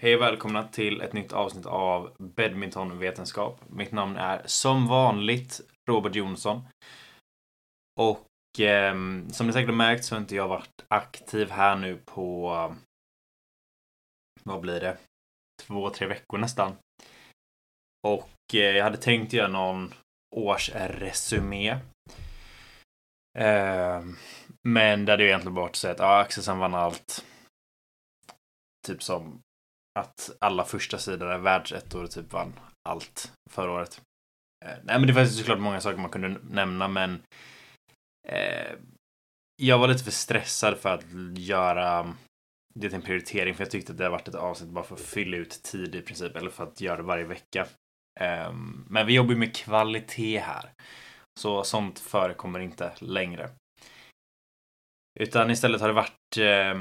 Hej och välkomna till ett nytt avsnitt av Badmintonvetenskap. Mitt namn är som vanligt Robert Jonsson. Och eh, som ni säkert har märkt så har inte jag varit aktiv här nu på vad blir det? Två, tre veckor nästan. Och eh, jag hade tänkt göra någon årsresumé. Eh, men det hade ju egentligen varit så att ja, Axelsson vann allt. Typ som att alla första sidor är världsettor typ vann allt förra året. Eh, nej, men det fanns såklart många saker man kunde nämna, men eh, jag var lite för stressad för att göra det till en prioritering, för jag tyckte att det har varit ett avsnitt bara för att fylla ut tid i princip, eller för att göra det varje vecka. Eh, men vi jobbar ju med kvalitet här, så sånt förekommer inte längre. Utan istället har det varit eh,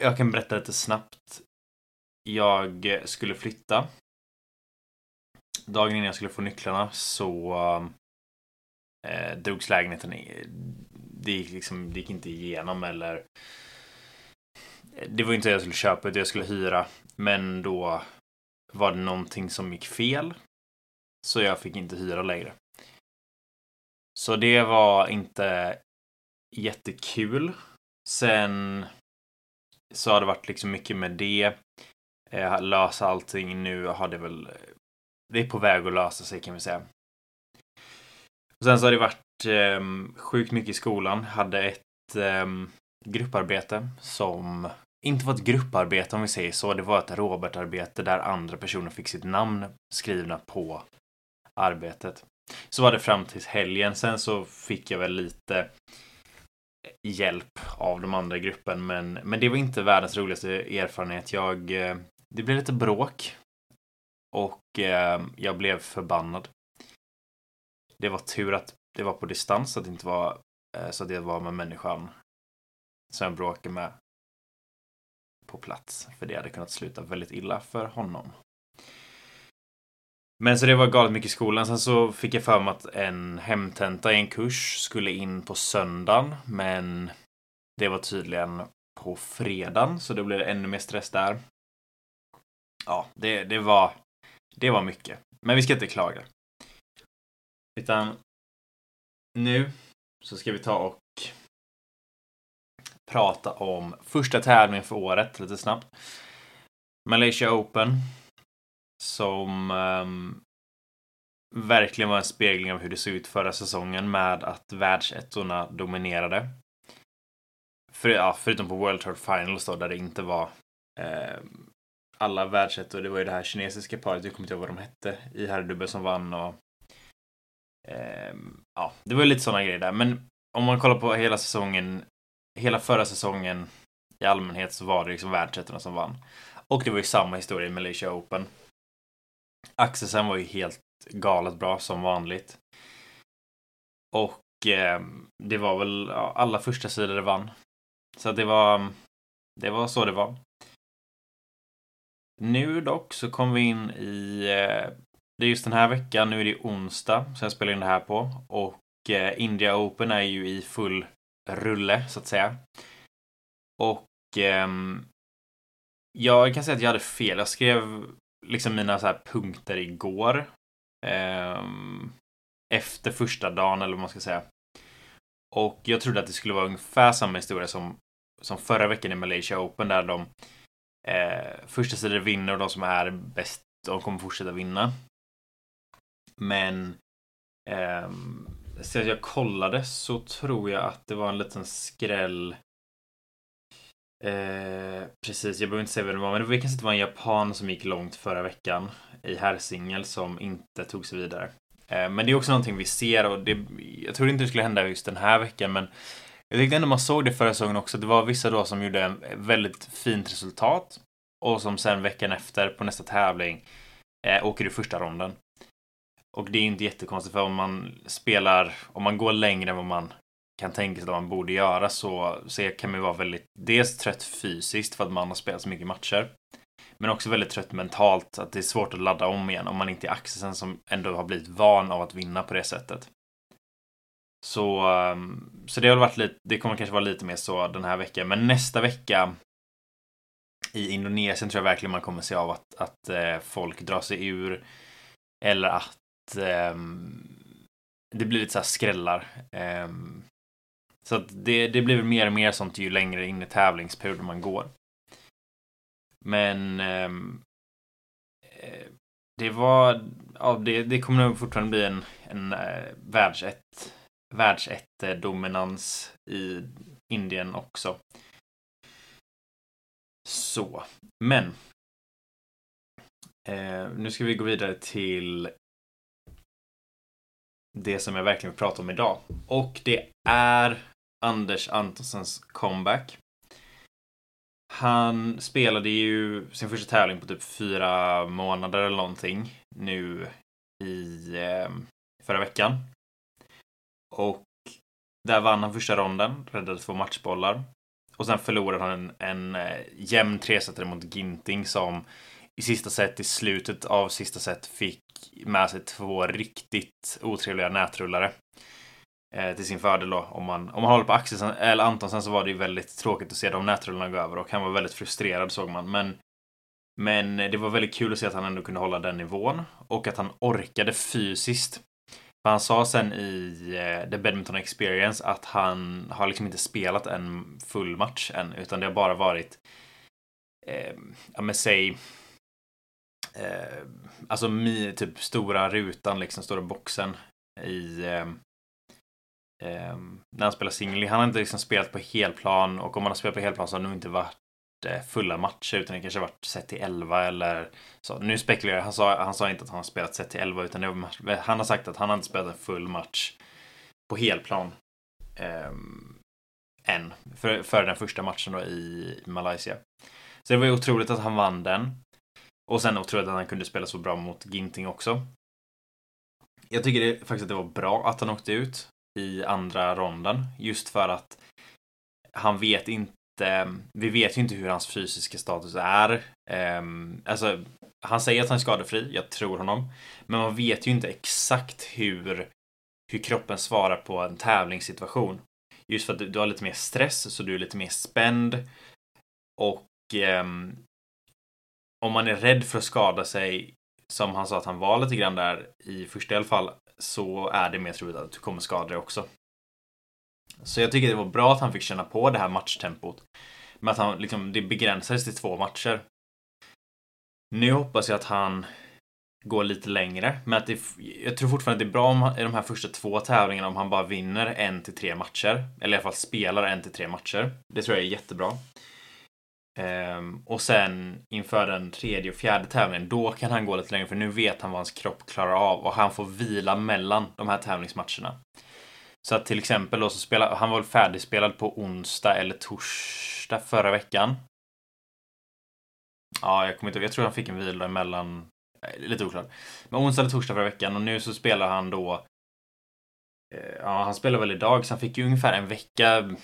jag kan berätta lite snabbt jag skulle flytta. Dagen innan jag skulle få nycklarna så eh, drogs lägenheten i, det gick, liksom, det gick inte igenom eller det var inte det jag skulle köpa, utan jag skulle hyra. Men då var det någonting som gick fel. Så jag fick inte hyra längre. Så det var inte jättekul. Sen så har det varit liksom mycket med det eh, lösa allting. Nu har det väl... Det är på väg att lösa sig kan vi säga. Och sen så har det varit eh, sjukt mycket i skolan. Hade ett eh, grupparbete som inte var ett grupparbete om vi säger så. Det var ett Robert-arbete där andra personer fick sitt namn skrivna på arbetet. Så var det fram till helgen. Sen så fick jag väl lite hjälp av de andra i gruppen. Men, men det var inte världens roligaste erfarenhet. Jag eh, det blev lite bråk. Och eh, jag blev förbannad. Det var tur att det var på distans, att det inte var eh, så att det var med människan som jag bråkade med på plats. För det hade kunnat sluta väldigt illa för honom. Men så det var galet mycket i skolan. Sen så fick jag för mig att en hemtenta i en kurs skulle in på söndagen. Men det var tydligen på fredagen, så då blev det ännu mer stress där ja, det, det, var, det var mycket. Men vi ska inte klaga. Utan nu så ska vi ta och prata om första tävlingen för året lite snabbt. Malaysia Open. Som um, verkligen var en spegling av hur det såg ut förra säsongen med att världsettorna dominerade. För, ja, förutom på World Tour Finals då, där det inte var eh, alla världsettor. Det var ju det här kinesiska paret, jag kommer inte ihåg vad de hette, i herrdubbel som vann och eh, ja, det var ju lite sådana grejer där. Men om man kollar på hela säsongen, hela förra säsongen i allmänhet så var det liksom världsettorna som vann. Och det var ju samma historia i Malaysia Open. Axelsen var ju helt galet bra som vanligt. Och eh, det var väl ja, alla första sidor vann. Så det var, det var så det var. Nu dock så kom vi in i... Eh, det är just den här veckan, nu är det onsdag som jag spelar in det här på. Och eh, India Open är ju i full rulle, så att säga. Och eh, jag kan säga att jag hade fel. Jag skrev liksom mina så här punkter igår. Eh, efter första dagen, eller vad man ska säga. Och jag trodde att det skulle vara ungefär samma historia som, som förra veckan i Malaysia Open där de Eh, första sidan vinner och de som är bäst, de kommer fortsätta vinna. Men eh, så jag kollade så tror jag att det var en liten skräll. Eh, precis, jag behöver inte säga vem det var, men det var kanske var en japan som gick långt förra veckan i herrsingel som inte tog sig vidare. Eh, men det är också någonting vi ser och det, jag tror inte det skulle hända just den här veckan, men jag tyckte ändå man såg det förra säsongen också. Det var vissa då som gjorde en väldigt fint resultat och som sen veckan efter på nästa tävling eh, åker i första ronden. Och det är inte jättekonstigt för om man spelar, om man går längre än vad man kan tänka sig att man borde göra så, så kan man vara väldigt, dels trött fysiskt för att man har spelat så mycket matcher. Men också väldigt trött mentalt, att det är svårt att ladda om igen om man inte är axeln som ändå har blivit van av att vinna på det sättet. Så, ehm, så det har varit lite, det kommer kanske vara lite mer så den här veckan. Men nästa vecka i Indonesien tror jag verkligen man kommer se av att, att eh, folk drar sig ur. Eller att um, det blir lite så här skrällar. Um, så att det, det blir mer och mer sånt ju längre in i tävlingsperioden man går. Men um, det var, ja, det, det kommer nog fortfarande bli en, en eh, världsett, världsettedominans i Indien också. Så, men. Eh, nu ska vi gå vidare till det som jag verkligen vill prata om idag. Och det är Anders Antonsens comeback. Han spelade ju sin första tävling på typ fyra månader eller någonting nu i eh, förra veckan. Och där vann han första ronden, räddade två matchbollar. Och sen förlorade han en, en eh, jämn tresetare mot Ginting som i sista set, i slutet av sista set, fick med sig två riktigt otrevliga nätrullare. Eh, till sin fördel då. Om man, om man håller på Axelsen eller Antonsen så var det ju väldigt tråkigt att se de nätrullarna gå över och han var väldigt frustrerad såg man. Men, men det var väldigt kul att se att han ändå kunde hålla den nivån och att han orkade fysiskt. För han sa sen i uh, The Badminton Experience att han har liksom inte spelat en full match än utan det har bara varit eh, ja men säg eh, alltså mi, typ stora rutan liksom, stora boxen i eh, eh när han spelar singel. Han har inte liksom spelat på helplan och om man har spelat på helplan så har han nog inte varit Eh, fulla matcher utan det kanske varit sett till 11 eller så. Nu spekulerar han sa, han sa inte att han har spelat sett till 11 utan det var, eh, han har sagt att han har inte spelat en full match på helplan eh, än för, för den första matchen då i Malaysia. Så det var ju otroligt att han vann den. Och sen otroligt att han kunde spela så bra mot Ginting också. Jag tycker det, faktiskt att det var bra att han åkte ut i andra ronden. Just för att han vet inte Ehm, vi vet ju inte hur hans fysiska status är. Ehm, alltså, han säger att han är skadefri, jag tror honom. Men man vet ju inte exakt hur, hur kroppen svarar på en tävlingssituation. Just för att du, du har lite mer stress, så du är lite mer spänd. Och um, om man är rädd för att skada sig, som han sa att han var lite grann där i första i alla fall, så är det mer troligt att du kommer skada dig också. Så jag tycker det var bra att han fick känna på det här matchtempot. Men att han liksom, det begränsades till två matcher. Nu hoppas jag att han går lite längre. Men att det, jag tror fortfarande att det är bra om, i de här första två tävlingarna om han bara vinner en till tre matcher. Eller i alla fall spelar en till tre matcher. Det tror jag är jättebra. Um, och sen inför den tredje och fjärde tävlingen, då kan han gå lite längre för nu vet han vad hans kropp klarar av och han får vila mellan de här tävlingsmatcherna. Så att till exempel då så spelar, han var väl färdigspelad på onsdag eller torsdag förra veckan. Ja, jag kommer inte Jag tror han fick en vila emellan. Eh, lite oklart. Men onsdag eller torsdag förra veckan och nu så spelar han då. Eh, ja, han spelar väl idag så han fick ju ungefär en vecka.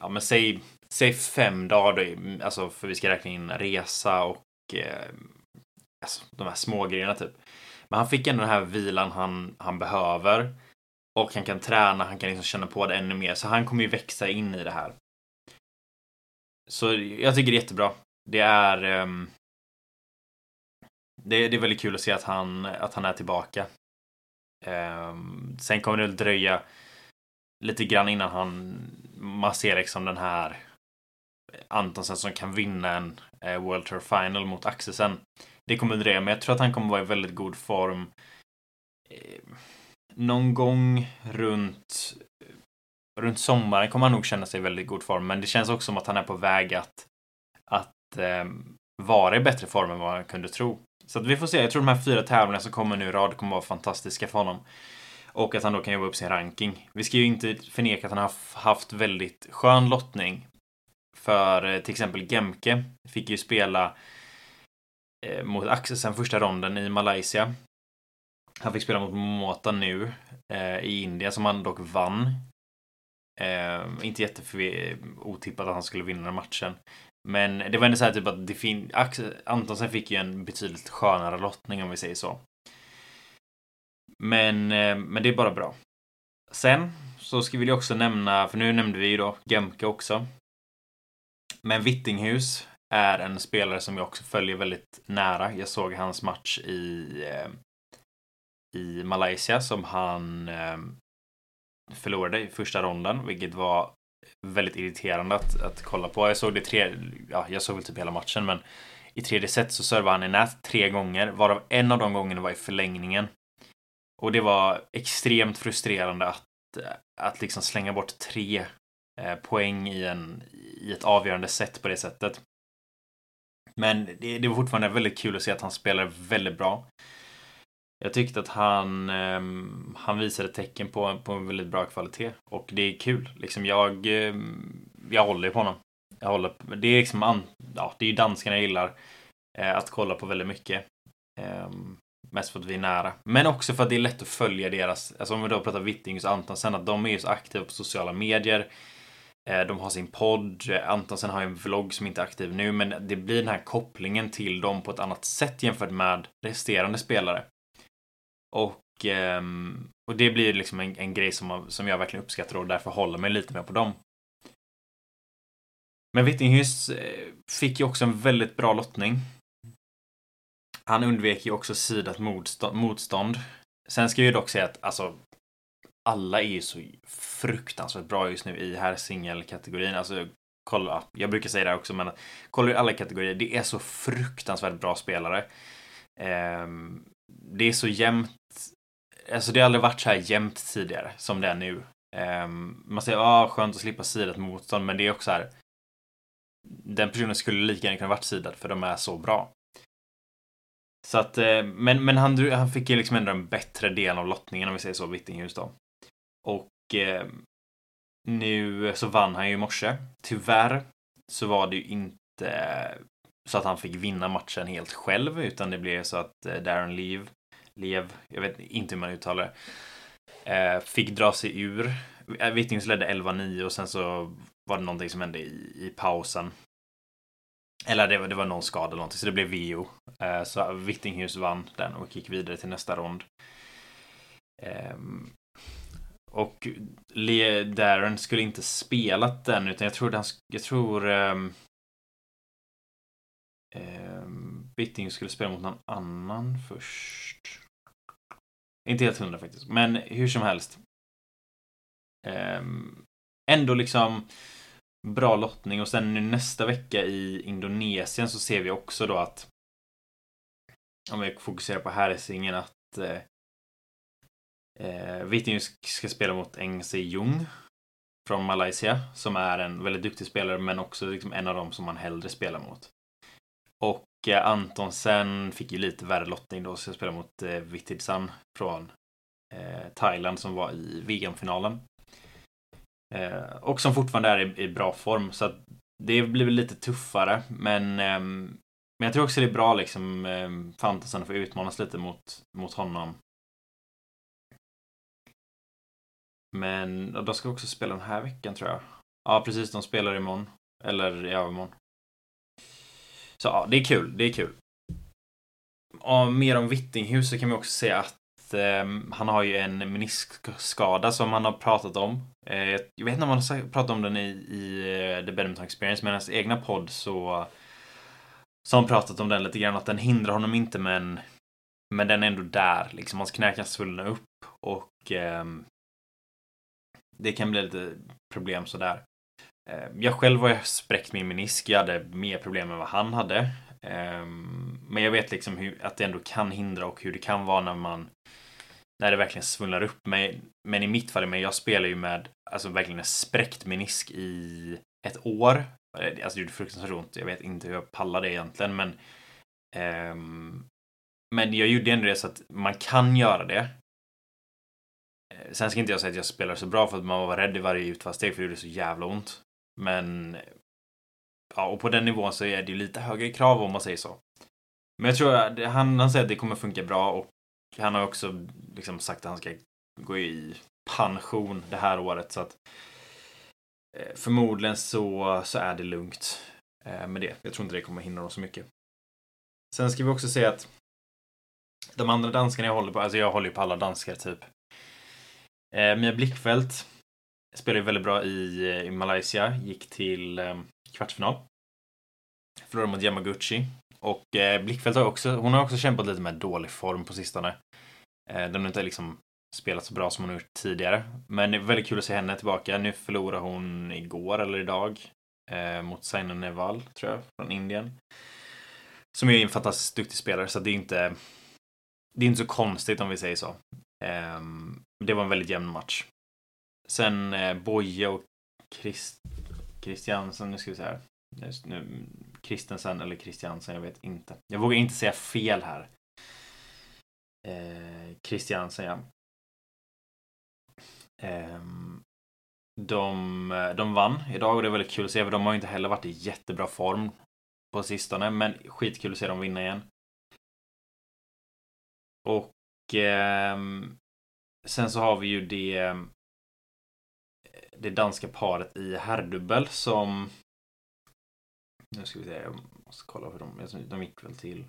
Ja, men säg säg fem dagar då, alltså för vi ska räkna in resa och eh, alltså, de här små grejerna typ. Men han fick ändå den här vilan han, han behöver. Och han kan träna, han kan liksom känna på det ännu mer. Så han kommer ju växa in i det här. Så jag tycker det är jättebra. Det är... Um, det, det, är väldigt kul att se att han, att han är tillbaka. Um, sen kommer det väl dröja lite grann innan han man ser liksom den här Antonsen som kan vinna en eh, World Tour Final mot Axelsen. Det kommer dröja, men jag tror att han kommer vara i väldigt god form ehm, någon gång runt runt sommaren kommer han nog känna sig i väldigt god form, men det känns också som att han är på väg att, att eh, vara i bättre form än vad han kunde tro. Så att vi får se. Jag tror de här fyra tävlingarna som kommer nu i rad kommer vara fantastiska för honom. Och att han då kan jobba upp sin ranking. Vi ska ju inte förneka att han har haft väldigt skön lottning. För eh, till exempel Gemke fick ju spela eh, mot Axelsen första ronden i Malaysia. Han fick spela mot Mota nu eh, i Indien som han dock vann. Eh, inte jätteotippat att han skulle vinna den matchen. Men det var ändå så här typ att det fin Axel Antonsen fick ju en betydligt skönare lottning om vi säger så. Men, eh, men det är bara bra. Sen så ska vi också nämna, för nu nämnde vi ju då Gemke också. Men Vittinghus är en spelare som jag också följer väldigt nära. Jag såg hans match i, eh, i Malaysia som han eh, förlorade i första ronden, vilket var väldigt irriterande att, att kolla på. Jag såg det tre, ja, jag såg väl typ hela matchen, men i tredje set så servade han i nät tre gånger, varav en av de gångerna var i förlängningen. Och det var extremt frustrerande att, att liksom slänga bort tre eh, poäng i, en, i ett avgörande set på det sättet. Men det, det var fortfarande väldigt kul att se att han spelar väldigt bra. Jag tyckte att han, eh, han visade tecken på, på en väldigt bra kvalitet och det är kul. Liksom jag, eh, jag håller på honom. Jag håller, det är liksom, ja, det är danskarna jag gillar eh, att kolla på väldigt mycket. Ehm, mest för att vi är nära. Men också för att det är lätt att följa deras, alltså om vi då pratar Vittingus och Antonsen, att de är ju så aktiva på sociala medier. Eh, de har sin podd. Antonsen har en vlogg som inte är aktiv nu, men det blir den här kopplingen till dem på ett annat sätt jämfört med resterande spelare. Och, ehm, och det blir liksom en, en grej som, som jag verkligen uppskattar och därför håller mig lite mer på dem. Men Wittinghus eh, fick ju också en väldigt bra lottning. Han undvek ju också sidat motstånd. motstånd. Sen ska jag ju dock säga att alltså alla är ju så fruktansvärt bra just nu i här singelkategorin. Alltså kolla, jag brukar säga det också, men kolla i alla kategorier. Det är så fruktansvärt bra spelare. Ehm, det är så jämnt. Alltså det har aldrig varit så här jämnt tidigare som det är nu. Um, man säger ah, skönt att slippa sidat motstånd, men det är också här. Den personen skulle lika gärna kunna varit sidad för de är så bra. Så att, eh, men, men han, han fick ju liksom ändå en bättre del av lottningen om vi säger så, Vittinghus då. Och eh, nu så vann han ju i morse. Tyvärr så var det ju inte så att han fick vinna matchen helt själv, utan det blev så att eh, Darren Leave, Lev, jag vet inte hur man uttalar det, eh, fick dra sig ur. Eh, Vittinghus ledde 11-9 och sen så var det någonting som hände i, i pausen. Eller det var, det var någon skada eller någonting, så det blev VO. Eh, så Vittinghus vann den och gick vidare till nästa rond. Ehm, och Le Darren skulle inte spelat den, utan jag tror han, jag tror um, um, Bitting skulle spela mot någon annan först. Inte helt hundra faktiskt, men hur som helst. Um, ändå liksom bra lottning och sen nu nästa vecka i Indonesien så ser vi också då att om vi fokuserar på herrsingen att eh, Eh, ska spela mot Eng Se-Jung från Malaysia som är en väldigt duktig spelare men också liksom en av dem som man hellre spelar mot. Och eh, Antonsen fick ju lite värre lottning då, så jag spelade mot eh, Vittidsan från eh, Thailand som var i VM-finalen. Eh, och som fortfarande är i, i, bra form, så att det blir väl lite tuffare, men ehm, men jag tror också det är bra liksom eh, för Antonsen att få utmanas lite mot, mot honom Men de ska också spela den här veckan tror jag. Ja, precis. De spelar imorgon. Eller i övermorgon. Så ja, det är kul. Det är kul. Och mer om Vittinghus så kan vi också säga att eh, han har ju en meniskskada som han har pratat om. Eh, jag vet inte om han har pratat om den i, i eh, The Badminton Experience, men i hans egna podd så så har han pratat om den lite grann, att den hindrar honom inte men men den är ändå där, liksom. Hans knä kan svullna upp och eh, det kan bli lite problem sådär. Ehm, jag själv har ju spräckt min menisk. Jag hade mer problem än vad han hade. Ehm, men jag vet liksom hur, att det ändå kan hindra och hur det kan vara när man när det verkligen svullnar upp. Men, men i mitt fall, men jag spelar ju med alltså verkligen en spräckt menisk i ett år. Eh, alltså det gjorde fruktansvärt ont. Jag vet inte hur jag pallar det egentligen, men um, men jag gjorde ändå det så att man kan göra det. Eh, sen ska inte jag säga att jag spelar så bra för att man var rädd i varje utfallssteg för det gjorde så jävla ont. Men ja, och på den nivån så är det ju lite högre krav om man säger så. Men jag tror att han, han säger att det kommer funka bra och han har också liksom sagt att han ska gå i pension det här året så att eh, förmodligen så, så är det lugnt eh, med det. Jag tror inte det kommer hindra dem så mycket. Sen ska vi också säga att de andra danskarna jag håller på, alltså jag håller ju på alla danskar typ. Eh, Mia Blickfeldt spelade väldigt bra i, eh, i Malaysia, gick till eh, kvartsfinal. förlorade mot Yamaguchi. Och eh, Blickfeldt har också, hon har också kämpat lite med dålig form på sistone. Eh, den har inte liksom spelat så bra som hon har gjort tidigare. Men det är väldigt kul att se henne tillbaka. Nu förlorar hon igår eller idag eh, mot Saina Neval, tror jag, från Indien. Som är en fantastiskt duktig spelare, så det är inte det är inte så konstigt om vi säger så. Eh, det var en väldigt jämn match. Sen eh, Boje och Christ Christiansen, nu ska vi se här. Just nu, Kristensen eller Christiansen, jag vet inte. Jag vågar inte säga fel här. Eh, Christiansen, ja. Ehm, eh, de, de vann idag och det är väldigt kul att se, för de har ju inte heller varit i jättebra form på sistone, men skitkul att se dem vinna igen. Och eh, sen så har vi ju det ehm, det danska paret i herrdubbel som nu ska vi se, jag måste kolla hur de, de gick väl till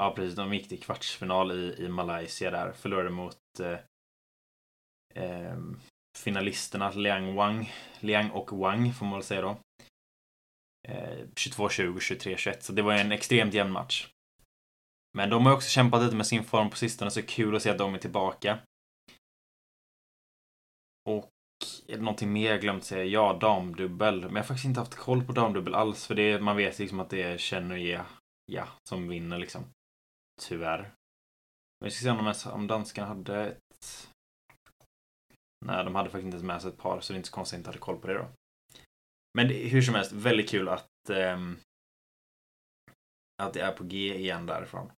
Ja precis, de gick till kvartsfinal i, i Malaysia där, förlorade mot eh, eh, finalisterna Liang Wang, Liang och Wang får man väl säga då. Eh, 22-20, 23-21, så det var en extremt jämn match. Men de har också kämpat lite med sin form på sistone, så kul att se att de är tillbaka. Och är det någonting mer jag glömt säga? Ja, damdubbel. Men jag har faktiskt inte haft koll på damdubbel alls. För det, man vet liksom att det är Chenoye ja, som vinner liksom. Tyvärr. Men vi ska se om, de, om danskarna hade ett... Nej, de hade faktiskt inte ens med sig ett par. Så det är inte så konstigt att jag inte hade koll på det då. Men det, hur som helst, väldigt kul att... Um, att det är på G igen därifrån.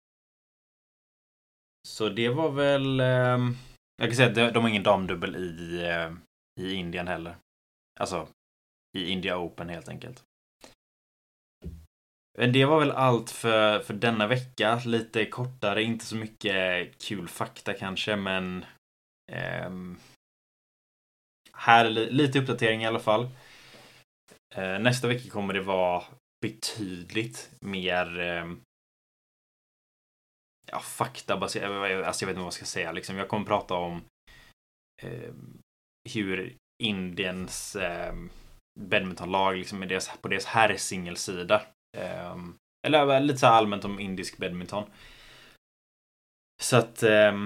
Så det var väl... Um, jag kan säga att de, har ingen damdubbel i, uh, i Indien heller. Alltså, i India Open helt enkelt. Men det var väl allt för, för denna vecka. Lite kortare, inte så mycket kul fakta kanske, men... ehm, här är lite uppdatering i alla fall. Eh, nästa vecka kommer det vara betydligt mer eh, ja, faktabaserat. Alltså jag vet inte vad jag ska säga. Liksom, jag kommer prata om eh, hur Indiens eh, badmintonlag liksom deras, på deras herrsingelsida. Eh, eller lite så allmänt om indisk badminton. Så att eh,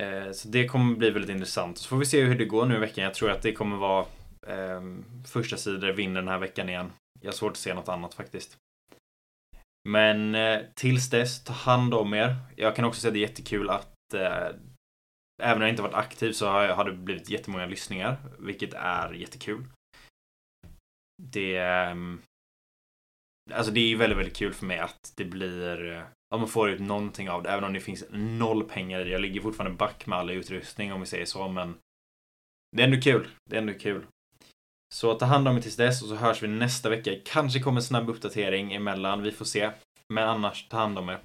eh, så det kommer bli väldigt intressant. Så får vi se hur det går nu i veckan. Jag tror att det kommer vara eh, första sidor vinner den här veckan igen. Jag har svårt att se något annat faktiskt. Men eh, tills dess, ta hand om er. Jag kan också säga att det är jättekul att eh, även om jag inte varit aktiv så har, det blivit jättemånga lyssningar, vilket är jättekul. Det... Ehm, alltså det är väldigt, väldigt kul för mig att det blir... Eh, att man får ut någonting av det, även om det finns noll pengar i det. Jag ligger fortfarande back med all utrustning om vi säger så, men... Det är ändå kul. Det är ändå kul. Så ta hand om er tills dess och så hörs vi nästa vecka. Kanske kommer en snabb uppdatering emellan, vi får se. Men annars, ta hand om er.